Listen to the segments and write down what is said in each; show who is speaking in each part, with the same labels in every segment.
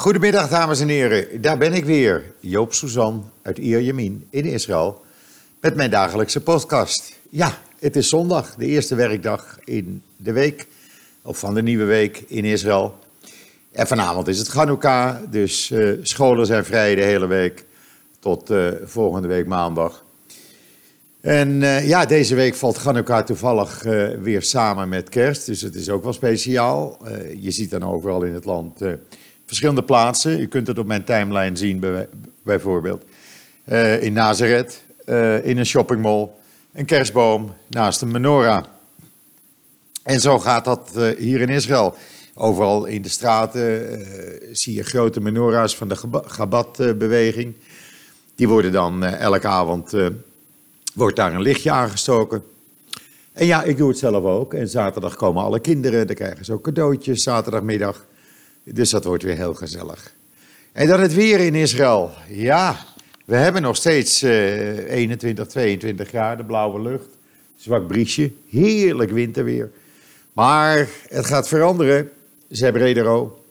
Speaker 1: Goedemiddag, dames en heren. Daar ben ik weer, Joop Suzan uit Ierjemien in Israël, met mijn dagelijkse podcast. Ja, het is zondag, de eerste werkdag in de week, of van de nieuwe week in Israël. En vanavond is het Chanukah, dus uh, scholen zijn vrij de hele week tot uh, volgende week maandag. En uh, ja, deze week valt Chanukah toevallig weer samen met kerst, dus het is ook wel speciaal. je ziet dan overal in het land verschillende plaatsen. U kunt het op mijn timeline zien, bijvoorbeeld. Uh, in Nazareth, uh, in een shoppingmall, een kerstboom naast een menorah. En zo gaat dat uh, hier in Israël. Overal in de straten zie je grote menorahs van de Gabat-beweging. Die worden dan elke avond, wordt daar een lichtje aangestoken. En ja, ik doe het zelf ook. En zaterdag komen alle kinderen, dan krijgen ze ook cadeautjes zaterdagmiddag. Dus dat wordt weer heel gezellig. En dan het weer in Israël. Ja, we hebben nog steeds uh, 21, 22 graden, blauwe lucht. Zwak briesje, heerlijk winterweer. Maar het gaat veranderen, zei Bredero.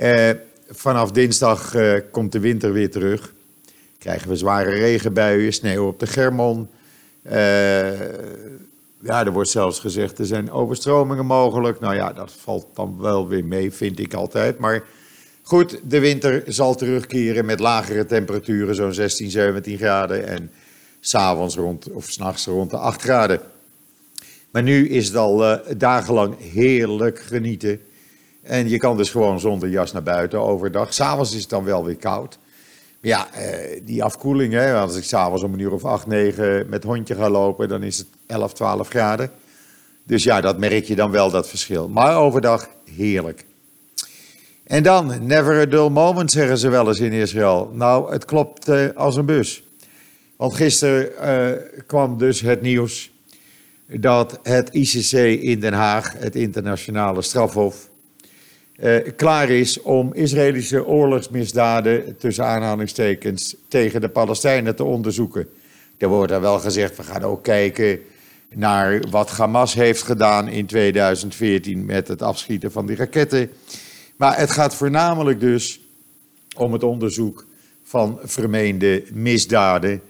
Speaker 1: Uh, vanaf dinsdag uh, komt de winter weer terug. Krijgen we zware regenbuien, sneeuw op de Germon. Ja, er wordt zelfs gezegd, er zijn overstromingen mogelijk. Nou ja, dat valt dan wel weer mee, vind ik altijd. Maar goed, de winter zal terugkeren met lagere temperaturen, zo'n 16, 17 graden. En s'avonds rond, of s'nachts rond de 8 graden. Maar nu is het al uh, dagenlang heerlijk genieten. En je kan dus gewoon zonder jas naar buiten overdag. S'avonds is het dan wel weer koud. Ja, eh, die afkoeling, hè, als ik s'avonds om een uur of 8, 9 met hondje ga lopen, dan is het 11, 12 graden. Dus ja, dat merk je dan wel, dat verschil. Maar overdag heerlijk. En dan, never a dull moment, zeggen ze wel eens in Israël. Nou, het klopt uh, als een bus. Want gisteren uh, kwam dus het nieuws dat het ICC in Den Haag, het internationale strafhof, klaar is om Israëlische oorlogsmisdaden, tussen aanhalingstekens, tegen de Palestijnen te onderzoeken. Er wordt er wel gezegd, we gaan ook kijken naar wat Hamas heeft gedaan in 2014 met het afschieten van die raketten. Maar het gaat voornamelijk dus om het onderzoek van vermeende misdaden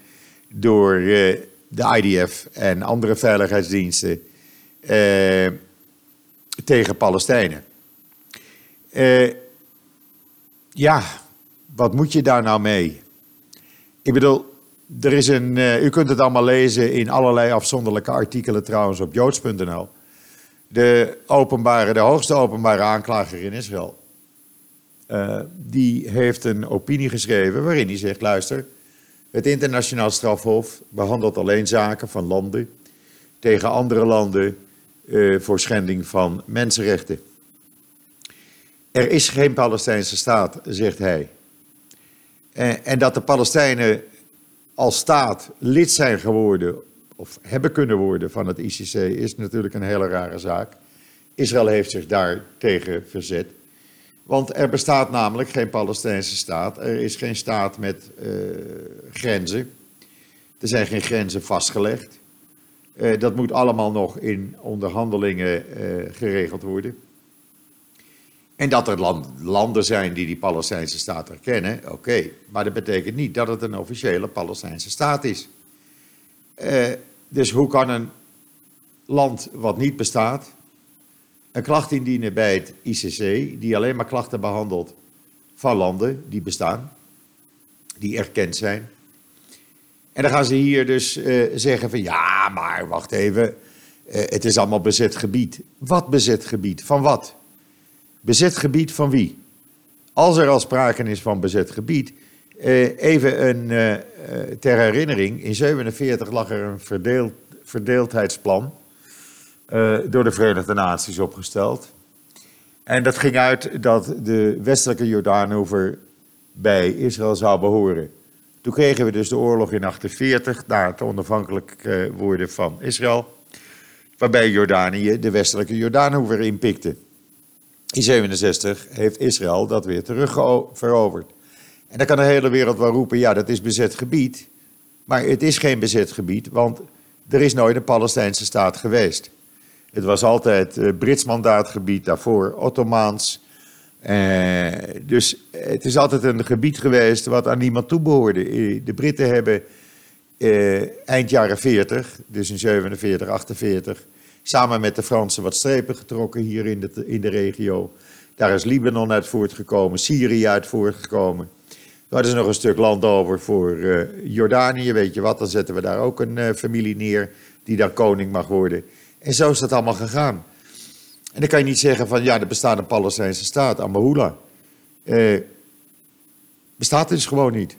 Speaker 1: door uh, de IDF en andere veiligheidsdiensten uh, tegen Palestijnen. Uh, ja, wat moet je daar nou mee? Ik bedoel, er is een, uh, u kunt het allemaal lezen in allerlei afzonderlijke artikelen trouwens op joods.nl. De, openbare, de hoogste openbare aanklager in Israël, uh, die heeft een opinie geschreven waarin hij zegt, luister, het internationaal strafhof behandelt alleen zaken van landen tegen andere landen voor schending van mensenrechten. Er is geen Palestijnse staat, zegt hij. En, dat de Palestijnen als staat lid zijn geworden, of hebben kunnen worden van het ICC, is natuurlijk een hele rare zaak. Israël heeft zich daar tegen verzet. Want er bestaat namelijk geen Palestijnse staat. Er is geen staat met uh, grenzen. Er zijn geen grenzen vastgelegd. Uh, dat moet allemaal nog in onderhandelingen uh, geregeld worden. En dat er land, landen zijn die die Palestijnse staat erkennen, oké. Maar dat betekent niet dat het een officiële Palestijnse staat is. Uh, dus hoe kan een land wat niet bestaat een klacht indienen bij het ICC, die alleen maar klachten behandelt van landen die bestaan, die erkend zijn. En dan gaan ze hier dus uh, zeggen van ja, maar wacht even, uh, het is allemaal bezet gebied. Wat bezet gebied? Van wat? Bezet gebied van wie? Als er al sprake is van bezet gebied, eh, even een, uh, ter herinnering, in 1947 lag er een verdeeld, verdeeldheidsplan door de Verenigde Naties opgesteld. En dat ging uit dat de westelijke Jordaanoever bij Israël zou behoren. Toen kregen we dus de oorlog in 1948, na het onafhankelijk worden van Israël, waarbij Jordanië de westelijke Jordaanoever inpikte. In 67 heeft Israël dat weer terugveroverd. En dan kan de hele wereld wel roepen, ja, dat is bezet gebied. Maar het is geen bezet gebied, want er is nooit een Palestijnse staat geweest. Het was altijd uh, Brits mandaatgebied, daarvoor Ottomaans. Uh, dus het is altijd een gebied geweest wat aan niemand toebehoorde. Eh, de Britten hebben eh, eind jaren 40, dus in 47, 48, samen met de Fransen wat strepen getrokken hier in de, in de regio. Daar is Libanon uit voortgekomen, Syrië uit voortgekomen. Er is nog een stuk land over voor uh, Jordanië, weet je wat, dan zetten we daar ook een uh, familie neer die daar koning mag worden. En zo is dat allemaal gegaan. En dan kan je niet zeggen van ja, er bestaat een Palestijnse staat, Amahula. Uh, bestaat dus gewoon niet.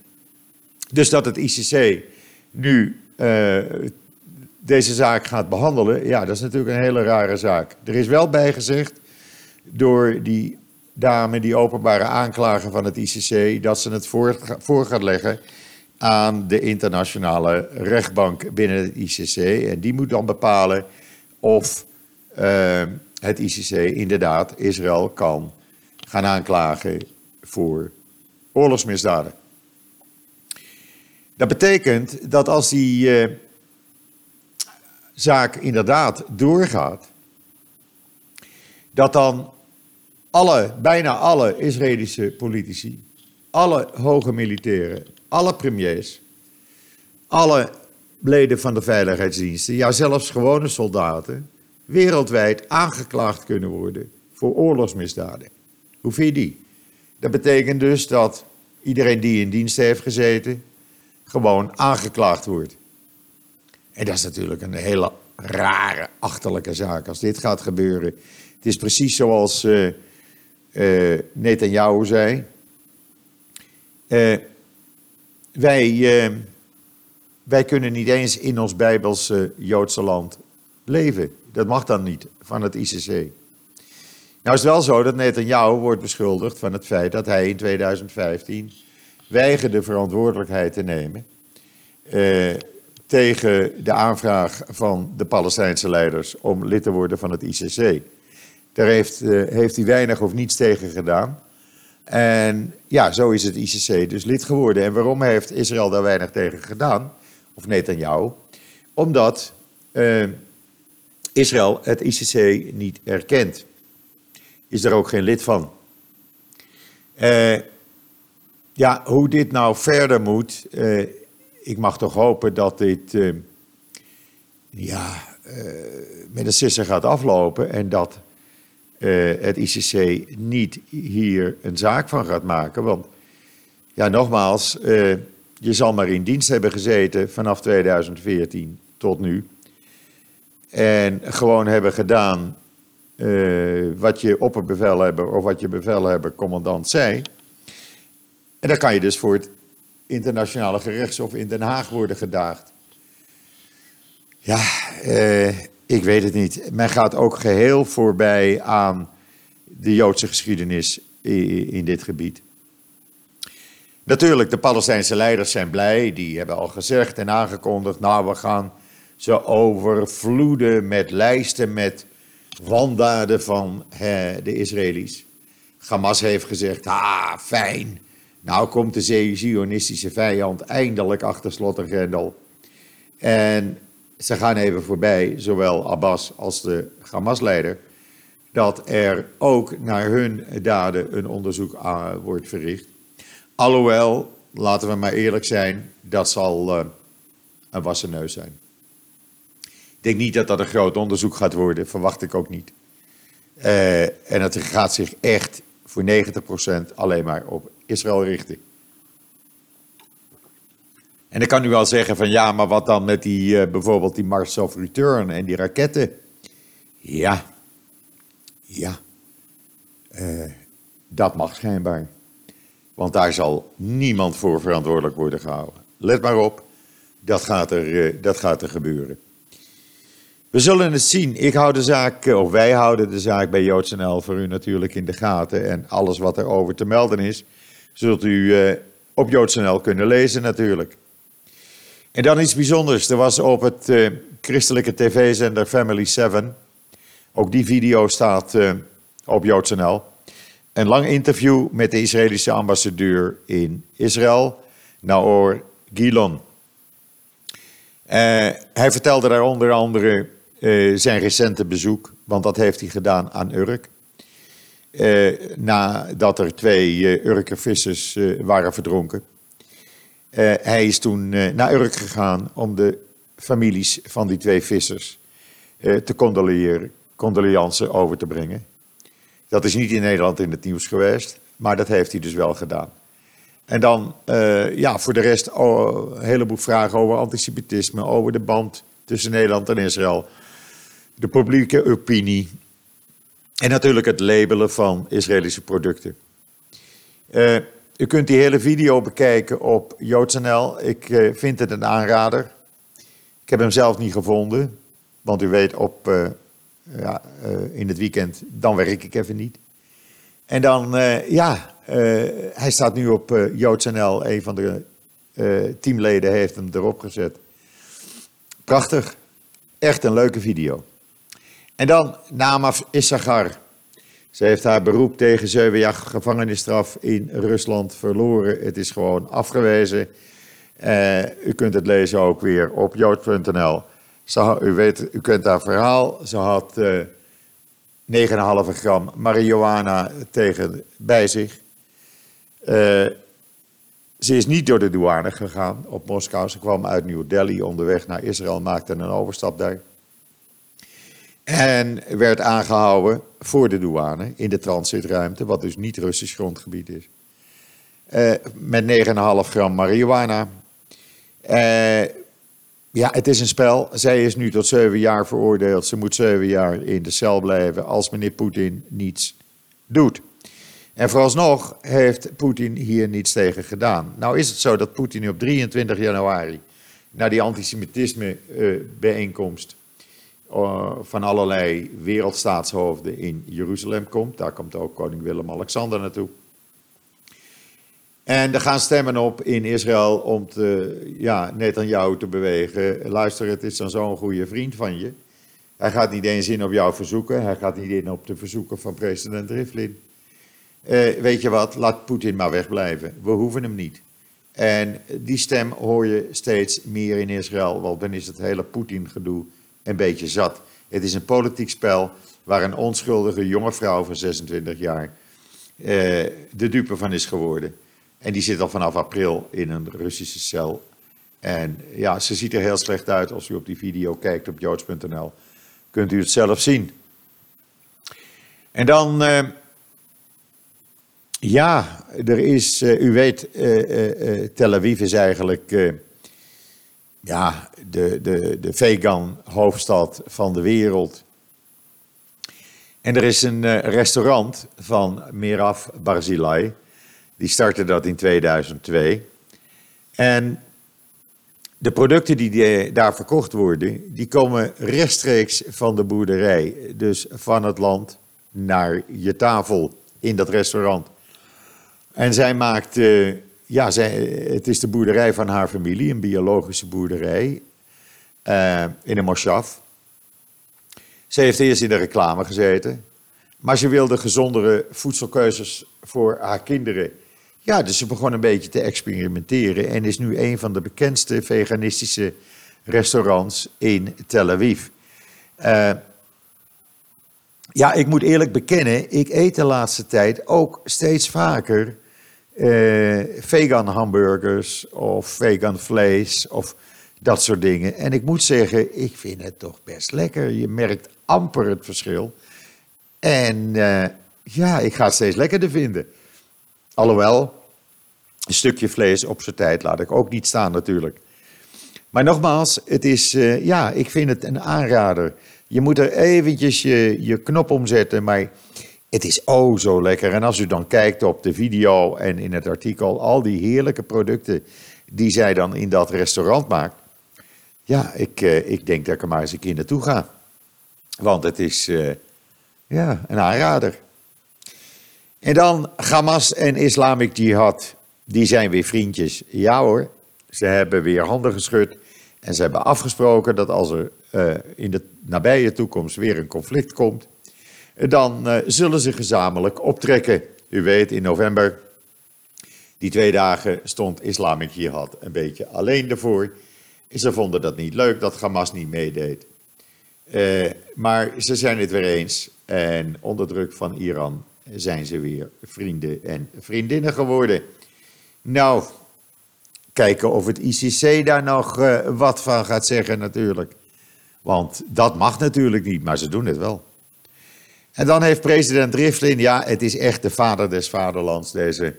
Speaker 1: Dus dat het ICC nu uh, deze zaak gaat behandelen, ja, dat is natuurlijk een hele rare zaak. Er is wel bijgezegd door die dame, die openbare aanklager van het ICC, dat ze het voor, gaat leggen aan de internationale rechtbank binnen het ICC. En die moet dan bepalen of uh, het ICC inderdaad Israël kan gaan aanklagen voor oorlogsmisdaden. Dat betekent dat als die uh, zaak inderdaad doorgaat, dat dan alle, bijna alle Israëlische politici, alle hoge militairen, alle premiers, alle leden van de veiligheidsdiensten, ja zelfs gewone soldaten, wereldwijd aangeklaagd kunnen worden voor oorlogsmisdaden. Hoe vind je die? Dat betekent dus dat iedereen die in dienst heeft gezeten, gewoon aangeklaagd wordt. En dat is natuurlijk een hele rare, achterlijke zaak als dit gaat gebeuren. Het is precies zoals uh, uh, zei. Uh, wij, wij kunnen niet eens in ons Bijbelse Joodse land leven. Dat mag dan niet van het ICC. Nou is het wel zo dat Netanyahu wordt beschuldigd van het feit dat hij in 2015 weigerde verantwoordelijkheid te nemen eh, tegen de aanvraag van de Palestijnse leiders om lid te worden van het ICC. Daar heeft, eh, heeft hij weinig of niets tegen gedaan. En ja, zo is het ICC dus lid geworden. En waarom heeft Israël daar weinig tegen gedaan? Of Netanyahu? Omdat uh, Israël het ICC niet erkent. Is er ook geen lid van. Uh, ja, hoe dit nou verder moet, ik mag toch hopen dat dit uh, ja, met een sisser gaat aflopen en dat het ICC niet hier een zaak van gaat maken. Want ja, nogmaals, je zal maar in dienst hebben gezeten vanaf 2014 tot nu. En gewoon hebben gedaan uh, wat je opperbevelhebber of wat je bevelhebber, commandant zei. En dan kan je dus voor het internationale gerechtshof in Den Haag worden gedaagd. Ja, uh, ik weet het niet. Men gaat ook geheel voorbij aan de Joodse geschiedenis in, dit gebied. Natuurlijk, de Palestijnse leiders zijn blij. Die hebben al gezegd en aangekondigd: nou, we gaan ze overvloeden met lijsten met wandaden van de Israëli's. Hamas heeft gezegd, ah, fijn. Nou komt de Zionistische vijand eindelijk achter slot en grendel. En ze gaan even voorbij, zowel Abbas als de Hamas-leider, dat er ook naar hun daden een onderzoek wordt verricht. Alhoewel, laten we maar eerlijk zijn, dat zal uh, een wassen neus zijn. Ik denk niet dat dat een groot onderzoek gaat worden, verwacht ik ook niet. Uh, en het gaat zich echt voor 90% alleen maar op Israël richten. En ik kan nu wel zeggen van ja, maar wat dan met die, uh, bijvoorbeeld die Mars of Return en die raketten? Ja, ja, uh, dat mag schijnbaar. Want daar zal niemand voor verantwoordelijk worden gehouden. Let maar op, dat gaat er, dat gaat er gebeuren. We zullen het zien. Ik hou de zaak, eh, of wij houden de zaak bij JoodsNL voor u natuurlijk in de gaten. En alles wat er over te melden is, zult u uh, op JoodsNL kunnen lezen natuurlijk. En dan iets bijzonders. Er was op het uh, christelijke tv-zender Family 7, ook die video staat uh, op JoodsNL, een lang interview met de Israëlische ambassadeur in Israël, Naor Gilon. hij vertelde daar onder andere zijn recente bezoek, want dat heeft hij gedaan aan Urk. Nadat er twee Urkervissers waren verdronken. hij is toen naar Urk gegaan om de families van die twee vissers te condoleren, condoleances over te brengen. Dat is niet in Nederland in het nieuws geweest, maar dat heeft hij dus wel gedaan. En dan, uh, ja, voor de rest oh, een heleboel vragen over antisemitisme, over de band tussen Nederland en Israël, de publieke opinie en natuurlijk het labelen van Israëlische producten. Uh, u kunt die hele video bekijken op JoodsNL. Ik uh, vind het een aanrader. Ik heb hem zelf niet gevonden, want u weet, op, ja, in het weekend, dan werk ik even niet. En dan, ja, hij staat nu op JoodsNL. Een van de teamleden heeft hem erop gezet. Prachtig. Echt een leuke video. En dan Namaf Issachar. Ze heeft haar beroep tegen zeven jaar gevangenisstraf in Rusland verloren. Het is gewoon afgewezen. u kunt het lezen ook weer op joods.nl. U, weet, u kent haar verhaal. Ze had 9,5 gram marihuana tegen bij zich. Uh, ze is niet door de douane gegaan op Moskou. Ze kwam uit New Delhi onderweg naar Israël, maakte een overstap daar. En werd aangehouden voor de douane in de transitruimte, wat dus niet Russisch grondgebied is. Uh, met 9,5 gram marihuana. Uh, ja, het is een spel. Zij is nu tot zeven jaar veroordeeld. Ze moet zeven jaar in de cel blijven als meneer Poetin niets doet. En vooralsnog heeft Poetin hier niets tegen gedaan. Nou is het zo dat Poetin op 23 januari naar die antisemitisme-bijeenkomst uh, van allerlei wereldstaatshoofden in Jeruzalem komt. Daar komt ook koning Willem-Alexander naartoe. En er gaan stemmen op in Israël om te, ja, Netanyahu te bewegen. Luister, het is dan zo'n goede vriend van je. Hij gaat niet eens in op jouw verzoeken. Hij gaat niet in op de verzoeken van president Rivlin. Uh, weet je wat, laat Poetin maar wegblijven. We hoeven hem niet. En die stem hoor je steeds meer in Israël, want dan is het hele Poetin-gedoe een beetje zat. Het is een politiek spel waar een onschuldige jonge vrouw van 26 jaar uh, de dupe van is geworden. En die zit al vanaf april in een Russische cel. En ja, ze ziet er heel slecht uit als u op die video kijkt op joods.nl. Kunt u het zelf zien. En dan. Uh, ja, er is, uh, u weet, Tel Aviv is eigenlijk ja, de, de, de vegan hoofdstad van de wereld. En er is een restaurant van Miraf Barzilai, die startte dat in 2002. En de producten die daar verkocht worden, die komen rechtstreeks van de boerderij. Dus van het land naar je tafel in dat restaurant. En zij maakt, ja, zij, het is de boerderij van haar familie, een biologische boerderij uh, in een moshav. Ze heeft eerst in de reclame gezeten, maar ze wilde gezondere voedselkeuzes voor haar kinderen. Ja, dus ze begon een beetje te experimenteren en is nu een van de bekendste veganistische restaurants in Tel Aviv. Uh, ja, ik moet eerlijk bekennen, ik eet de laatste tijd ook steeds vaker uh, vegan hamburgers of vegan vlees of dat soort dingen. En ik moet zeggen, ik vind het toch best lekker. Je merkt amper het verschil. En uh, ja, ik ga het steeds lekkerder vinden. Alhoewel, een stukje vlees op zijn tijd laat ik ook niet staan natuurlijk. Maar nogmaals, het is, uh, ja, ik vind het een aanrader. Je moet er eventjes je, je knop omzetten, maar het is oh zo lekker. En als u dan kijkt op de video en in het artikel, al die heerlijke producten die zij dan in dat restaurant maakt. Ja, ik, uh, ik denk dat ik er maar eens een keer naartoe ga. Want het is uh, ja, een aanrader. En dan Hamas en Islamic Jihad. Die zijn weer vriendjes. Ja hoor, ze hebben weer handen geschud. En ze hebben afgesproken dat als er uh, in de nabije toekomst weer een conflict komt, dan zullen ze gezamenlijk optrekken. U weet, in november, die twee dagen, stond Islamic Jihad een beetje alleen ervoor. Ze vonden dat niet leuk dat Hamas niet meedeed. Uh, maar ze zijn het weer eens. En onder druk van Iran zijn ze weer vrienden en vriendinnen geworden. Nou, kijken of het ICC daar nog uh, wat van gaat zeggen natuurlijk. Want dat mag natuurlijk niet, maar ze doen het wel. En dan heeft president Rivlin, ja, het is echt de vader des vaderlands, deze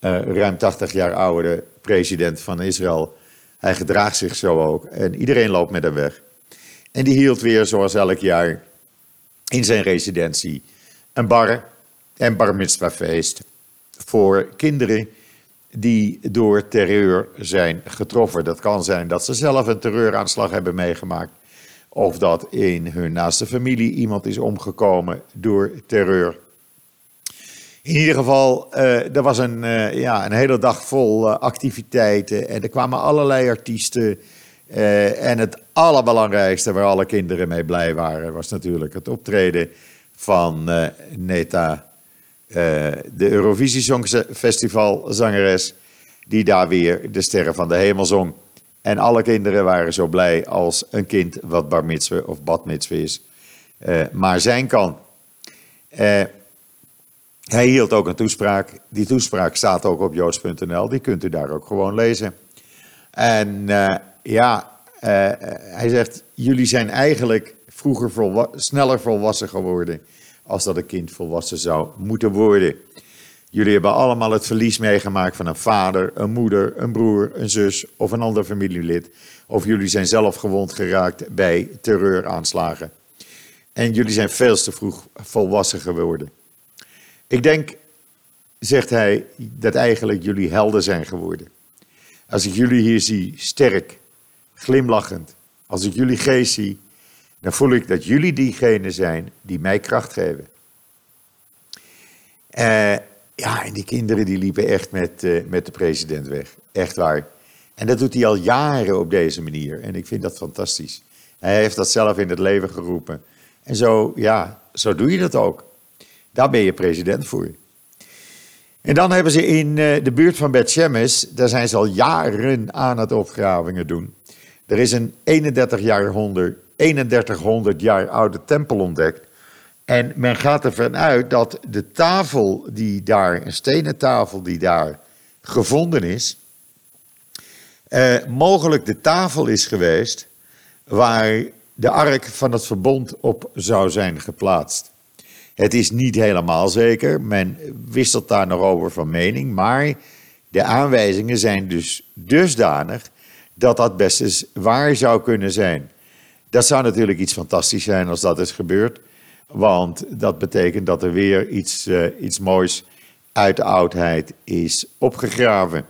Speaker 1: uh, ruim 80 jaar oude president van Israël. Hij gedraagt zich zo ook en iedereen loopt met hem weg. En die hield weer, zoals elk jaar, in zijn residentie een bar en bar feest voor kinderen die door terreur zijn getroffen. Dat kan zijn dat ze zelf een terreuraanslag hebben meegemaakt. Of dat in hun naaste familie iemand is omgekomen door terreur. In ieder geval, uh, er was een, uh, ja, een hele dag vol uh, activiteiten. En er kwamen allerlei artiesten. en het allerbelangrijkste, waar alle kinderen mee blij waren, was natuurlijk het optreden van Neta, de Eurovisie Songfestival zangeres, die daar weer de Sterren van de Hemel zong. En alle kinderen waren zo blij als een kind wat bar of bad mitzwe is, maar zijn kan. Hij hield ook een toespraak. Die toespraak staat ook op joods.nl. Die kunt u daar ook gewoon lezen. En uh, ja, hij zegt: Jullie zijn eigenlijk vroeger sneller volwassen geworden. als dat een kind volwassen zou moeten worden. Jullie hebben allemaal het verlies meegemaakt van een vader, een moeder, een broer, een zus of een ander familielid. Of jullie zijn zelf gewond geraakt bij terreuraanslagen. En jullie zijn veel te vroeg volwassen geworden. Ik denk, zegt hij, dat eigenlijk jullie helden zijn geworden. Als ik jullie hier zie, sterk, glimlachend, als ik jullie geest zie, dan voel ik dat jullie diegenen zijn die mij kracht geven. Uh, ja, en die kinderen die liepen echt met, uh, met de president weg. Echt waar. En dat doet hij al jaren op deze manier. En ik vind dat fantastisch. Hij heeft dat zelf in het leven geroepen. En zo, ja, zo doe je dat ook. Daar ben je president voor. En dan hebben ze in uh, de buurt van Bet daar zijn ze al jaren aan het opgravingen doen. Er is een 31 jaar 100, 3100 jaar oude tempel ontdekt. En men gaat ervan uit dat de tafel die daar, een stenen tafel die daar gevonden is, eh, mogelijk de tafel is geweest waar de ark van het verbond op zou zijn geplaatst. Het is niet helemaal zeker, men wisselt daar nog over van mening, maar de aanwijzingen zijn dus dusdanig dat dat best eens waar zou kunnen zijn. Dat zou natuurlijk iets fantastisch zijn als dat is gebeurd. Want dat betekent dat er weer iets, uh, iets moois uit de oudheid is opgegraven.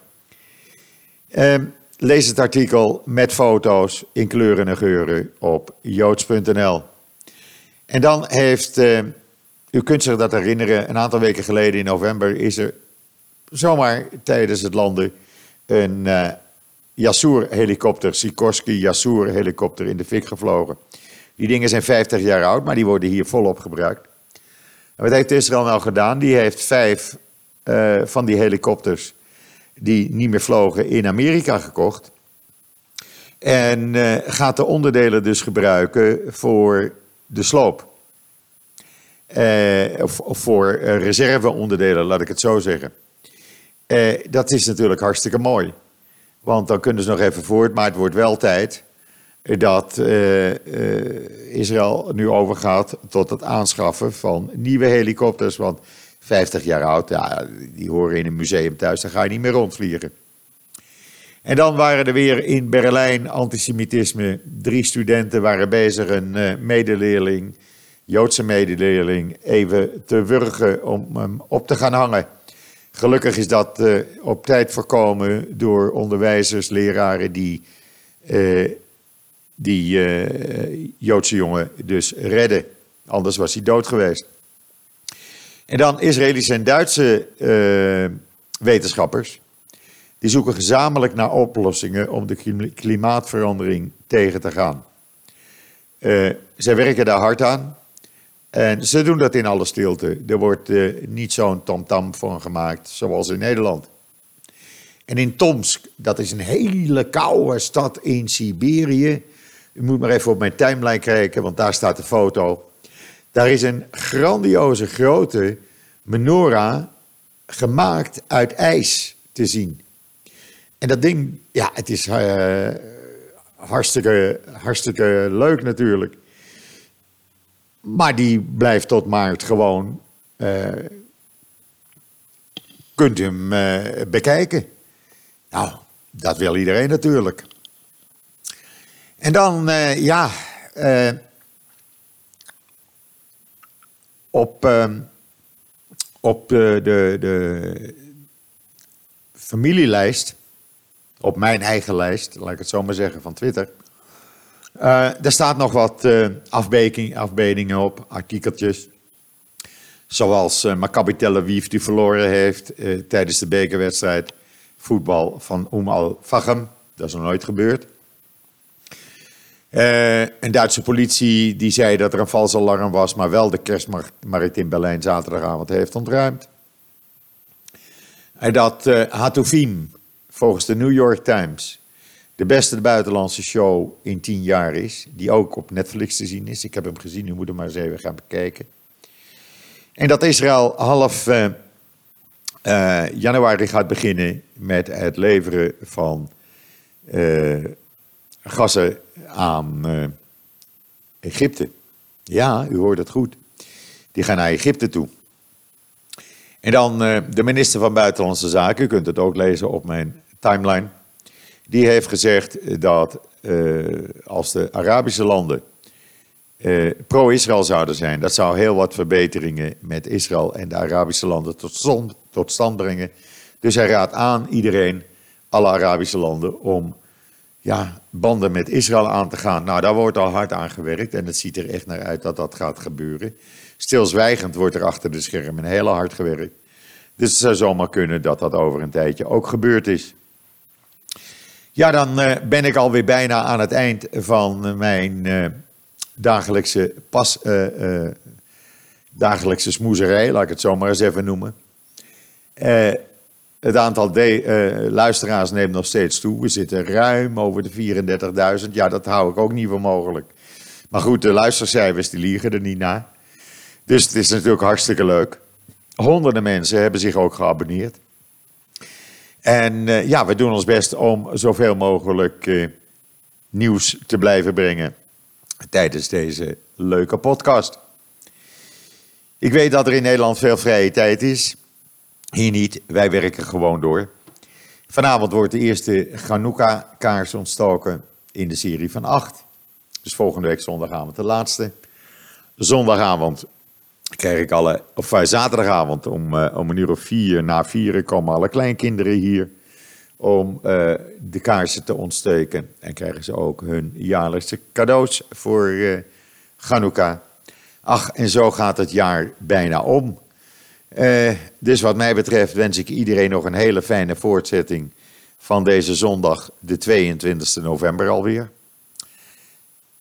Speaker 1: Uh, lees het artikel met foto's in kleuren en geuren op joods.nl. En dan heeft, uh, u kunt zich dat herinneren, een aantal weken geleden in november is er zomaar tijdens het landen een uh, Yasour-helikopter, Sikorsky Yasour-helikopter in de fik gevlogen. Die dingen zijn 50 jaar oud, maar die worden hier volop gebruikt. En wat heeft Israël nou gedaan? Die heeft vijf uh, van die helikopters die niet meer vlogen in Amerika gekocht. En uh, gaat de onderdelen dus gebruiken voor de sloop. Uh, of, voor reserveonderdelen, laat ik het zo zeggen. dat is natuurlijk hartstikke mooi. Want dan kunnen ze nog even voort, maar het wordt wel tijd dat Israël nu overgaat tot het aanschaffen van nieuwe helikopters. Want 50 jaar oud, ja, die horen in een museum thuis, daar ga je niet meer rondvliegen. En dan waren er weer in Berlijn antisemitisme. Drie studenten waren bezig een medeleerling, Joodse medeleerling, even te wurgen om hem op te gaan hangen. Gelukkig is dat op tijd voorkomen door onderwijzers, leraren die die uh, Joodse jongen dus redden. Anders was hij dood geweest. En dan Israëlische en Duitse wetenschappers. Die zoeken gezamenlijk naar oplossingen om de klimaatverandering tegen te gaan. Zij werken daar hard aan. En ze doen dat in alle stilte. Er wordt niet zo'n tamtam van gemaakt zoals in Nederland. En in Tomsk, dat is een hele koude stad in Siberië u moet maar even op mijn timeline kijken, want daar staat de foto. Daar is een grandioze grote menorah gemaakt uit ijs te zien. En dat ding, ja, het is uh, hartstikke, hartstikke leuk natuurlijk. Maar die blijft tot maart gewoon. Uh, kunt u hem uh, bekijken. Nou, dat wil iedereen natuurlijk. En dan, uh, ja, op, op de, de, de familielijst, op mijn eigen lijst, laat ik het zo maar zeggen, van Twitter. Uh, daar staat nog wat uh, afbedingen op, artikeltjes. Zoals uh, Maccabi Tel Aviv die verloren heeft tijdens de bekerwedstrijd voetbal van Oum al-Fachem. Dat is nog nooit gebeurd. een Duitse politie die zei dat er een vals alarm was, maar wel de kerstmarkt in Berlijn zaterdagavond heeft ontruimd. En dat uh, volgens de New York Times, de beste buitenlandse show in tien jaar is. Die ook op Netflix te zien is. Ik heb hem gezien, u moet hem maar eens even gaan bekijken. En dat Israël half uh, uh, januari gaat beginnen met het leveren van uh, gassen aan Egypte. Ja, u hoort het goed. Die gaan naar Egypte toe. En dan de minister van Buitenlandse Zaken, u kunt het ook lezen op mijn timeline. Die heeft gezegd dat uh, als de Arabische landen uh, pro-Israël zouden zijn, dat zou heel wat verbeteringen met Israël en de Arabische landen tot stand, tot stand brengen. Dus hij raadt aan iedereen, alle Arabische landen, om ja, banden met Israël aan te gaan. Nou, daar wordt al hard aan gewerkt en het ziet er echt naar uit dat dat gaat gebeuren. Stilzwijgend wordt er achter de schermen heel hard gewerkt. Dus het zou zomaar kunnen dat dat over een tijdje ook gebeurd is. Ja, dan uh, ben ik alweer bijna aan het eind van mijn uh, dagelijkse, pas, dagelijkse smoezerij, laat ik het zo maar eens even noemen. het aantal luisteraars neemt nog steeds toe. We zitten ruim over de 34.000. Ja, dat hou ik ook niet voor mogelijk. Maar goed, de luistercijfers die liegen er niet naar. Dus het is natuurlijk hartstikke leuk. Honderden mensen hebben zich ook geabonneerd. En uh, ja, we doen ons best om zoveel mogelijk uh, nieuws te blijven brengen tijdens deze leuke podcast. Ik weet dat er in Nederland veel vrije tijd is. Hier niet, wij werken gewoon door. Vanavond wordt de eerste Chanukka-kaars ontstoken in de serie van acht. Dus volgende week zondagavond de laatste. Zondagavond krijg ik alle, of uh, zaterdagavond om, uh, om een uur of vier na vieren komen alle kleinkinderen hier om uh, de kaarsen te ontsteken. En krijgen ze ook hun jaarlijkse cadeaus voor uh, Chanukka. Ach, en zo gaat het jaar bijna om. Dus wat mij betreft wens ik iedereen nog een hele fijne voortzetting van deze zondag, de 22 november alweer.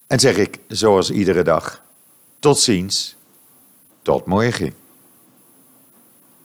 Speaker 1: En zeg ik, zoals iedere dag, tot ziens. Tot morgen.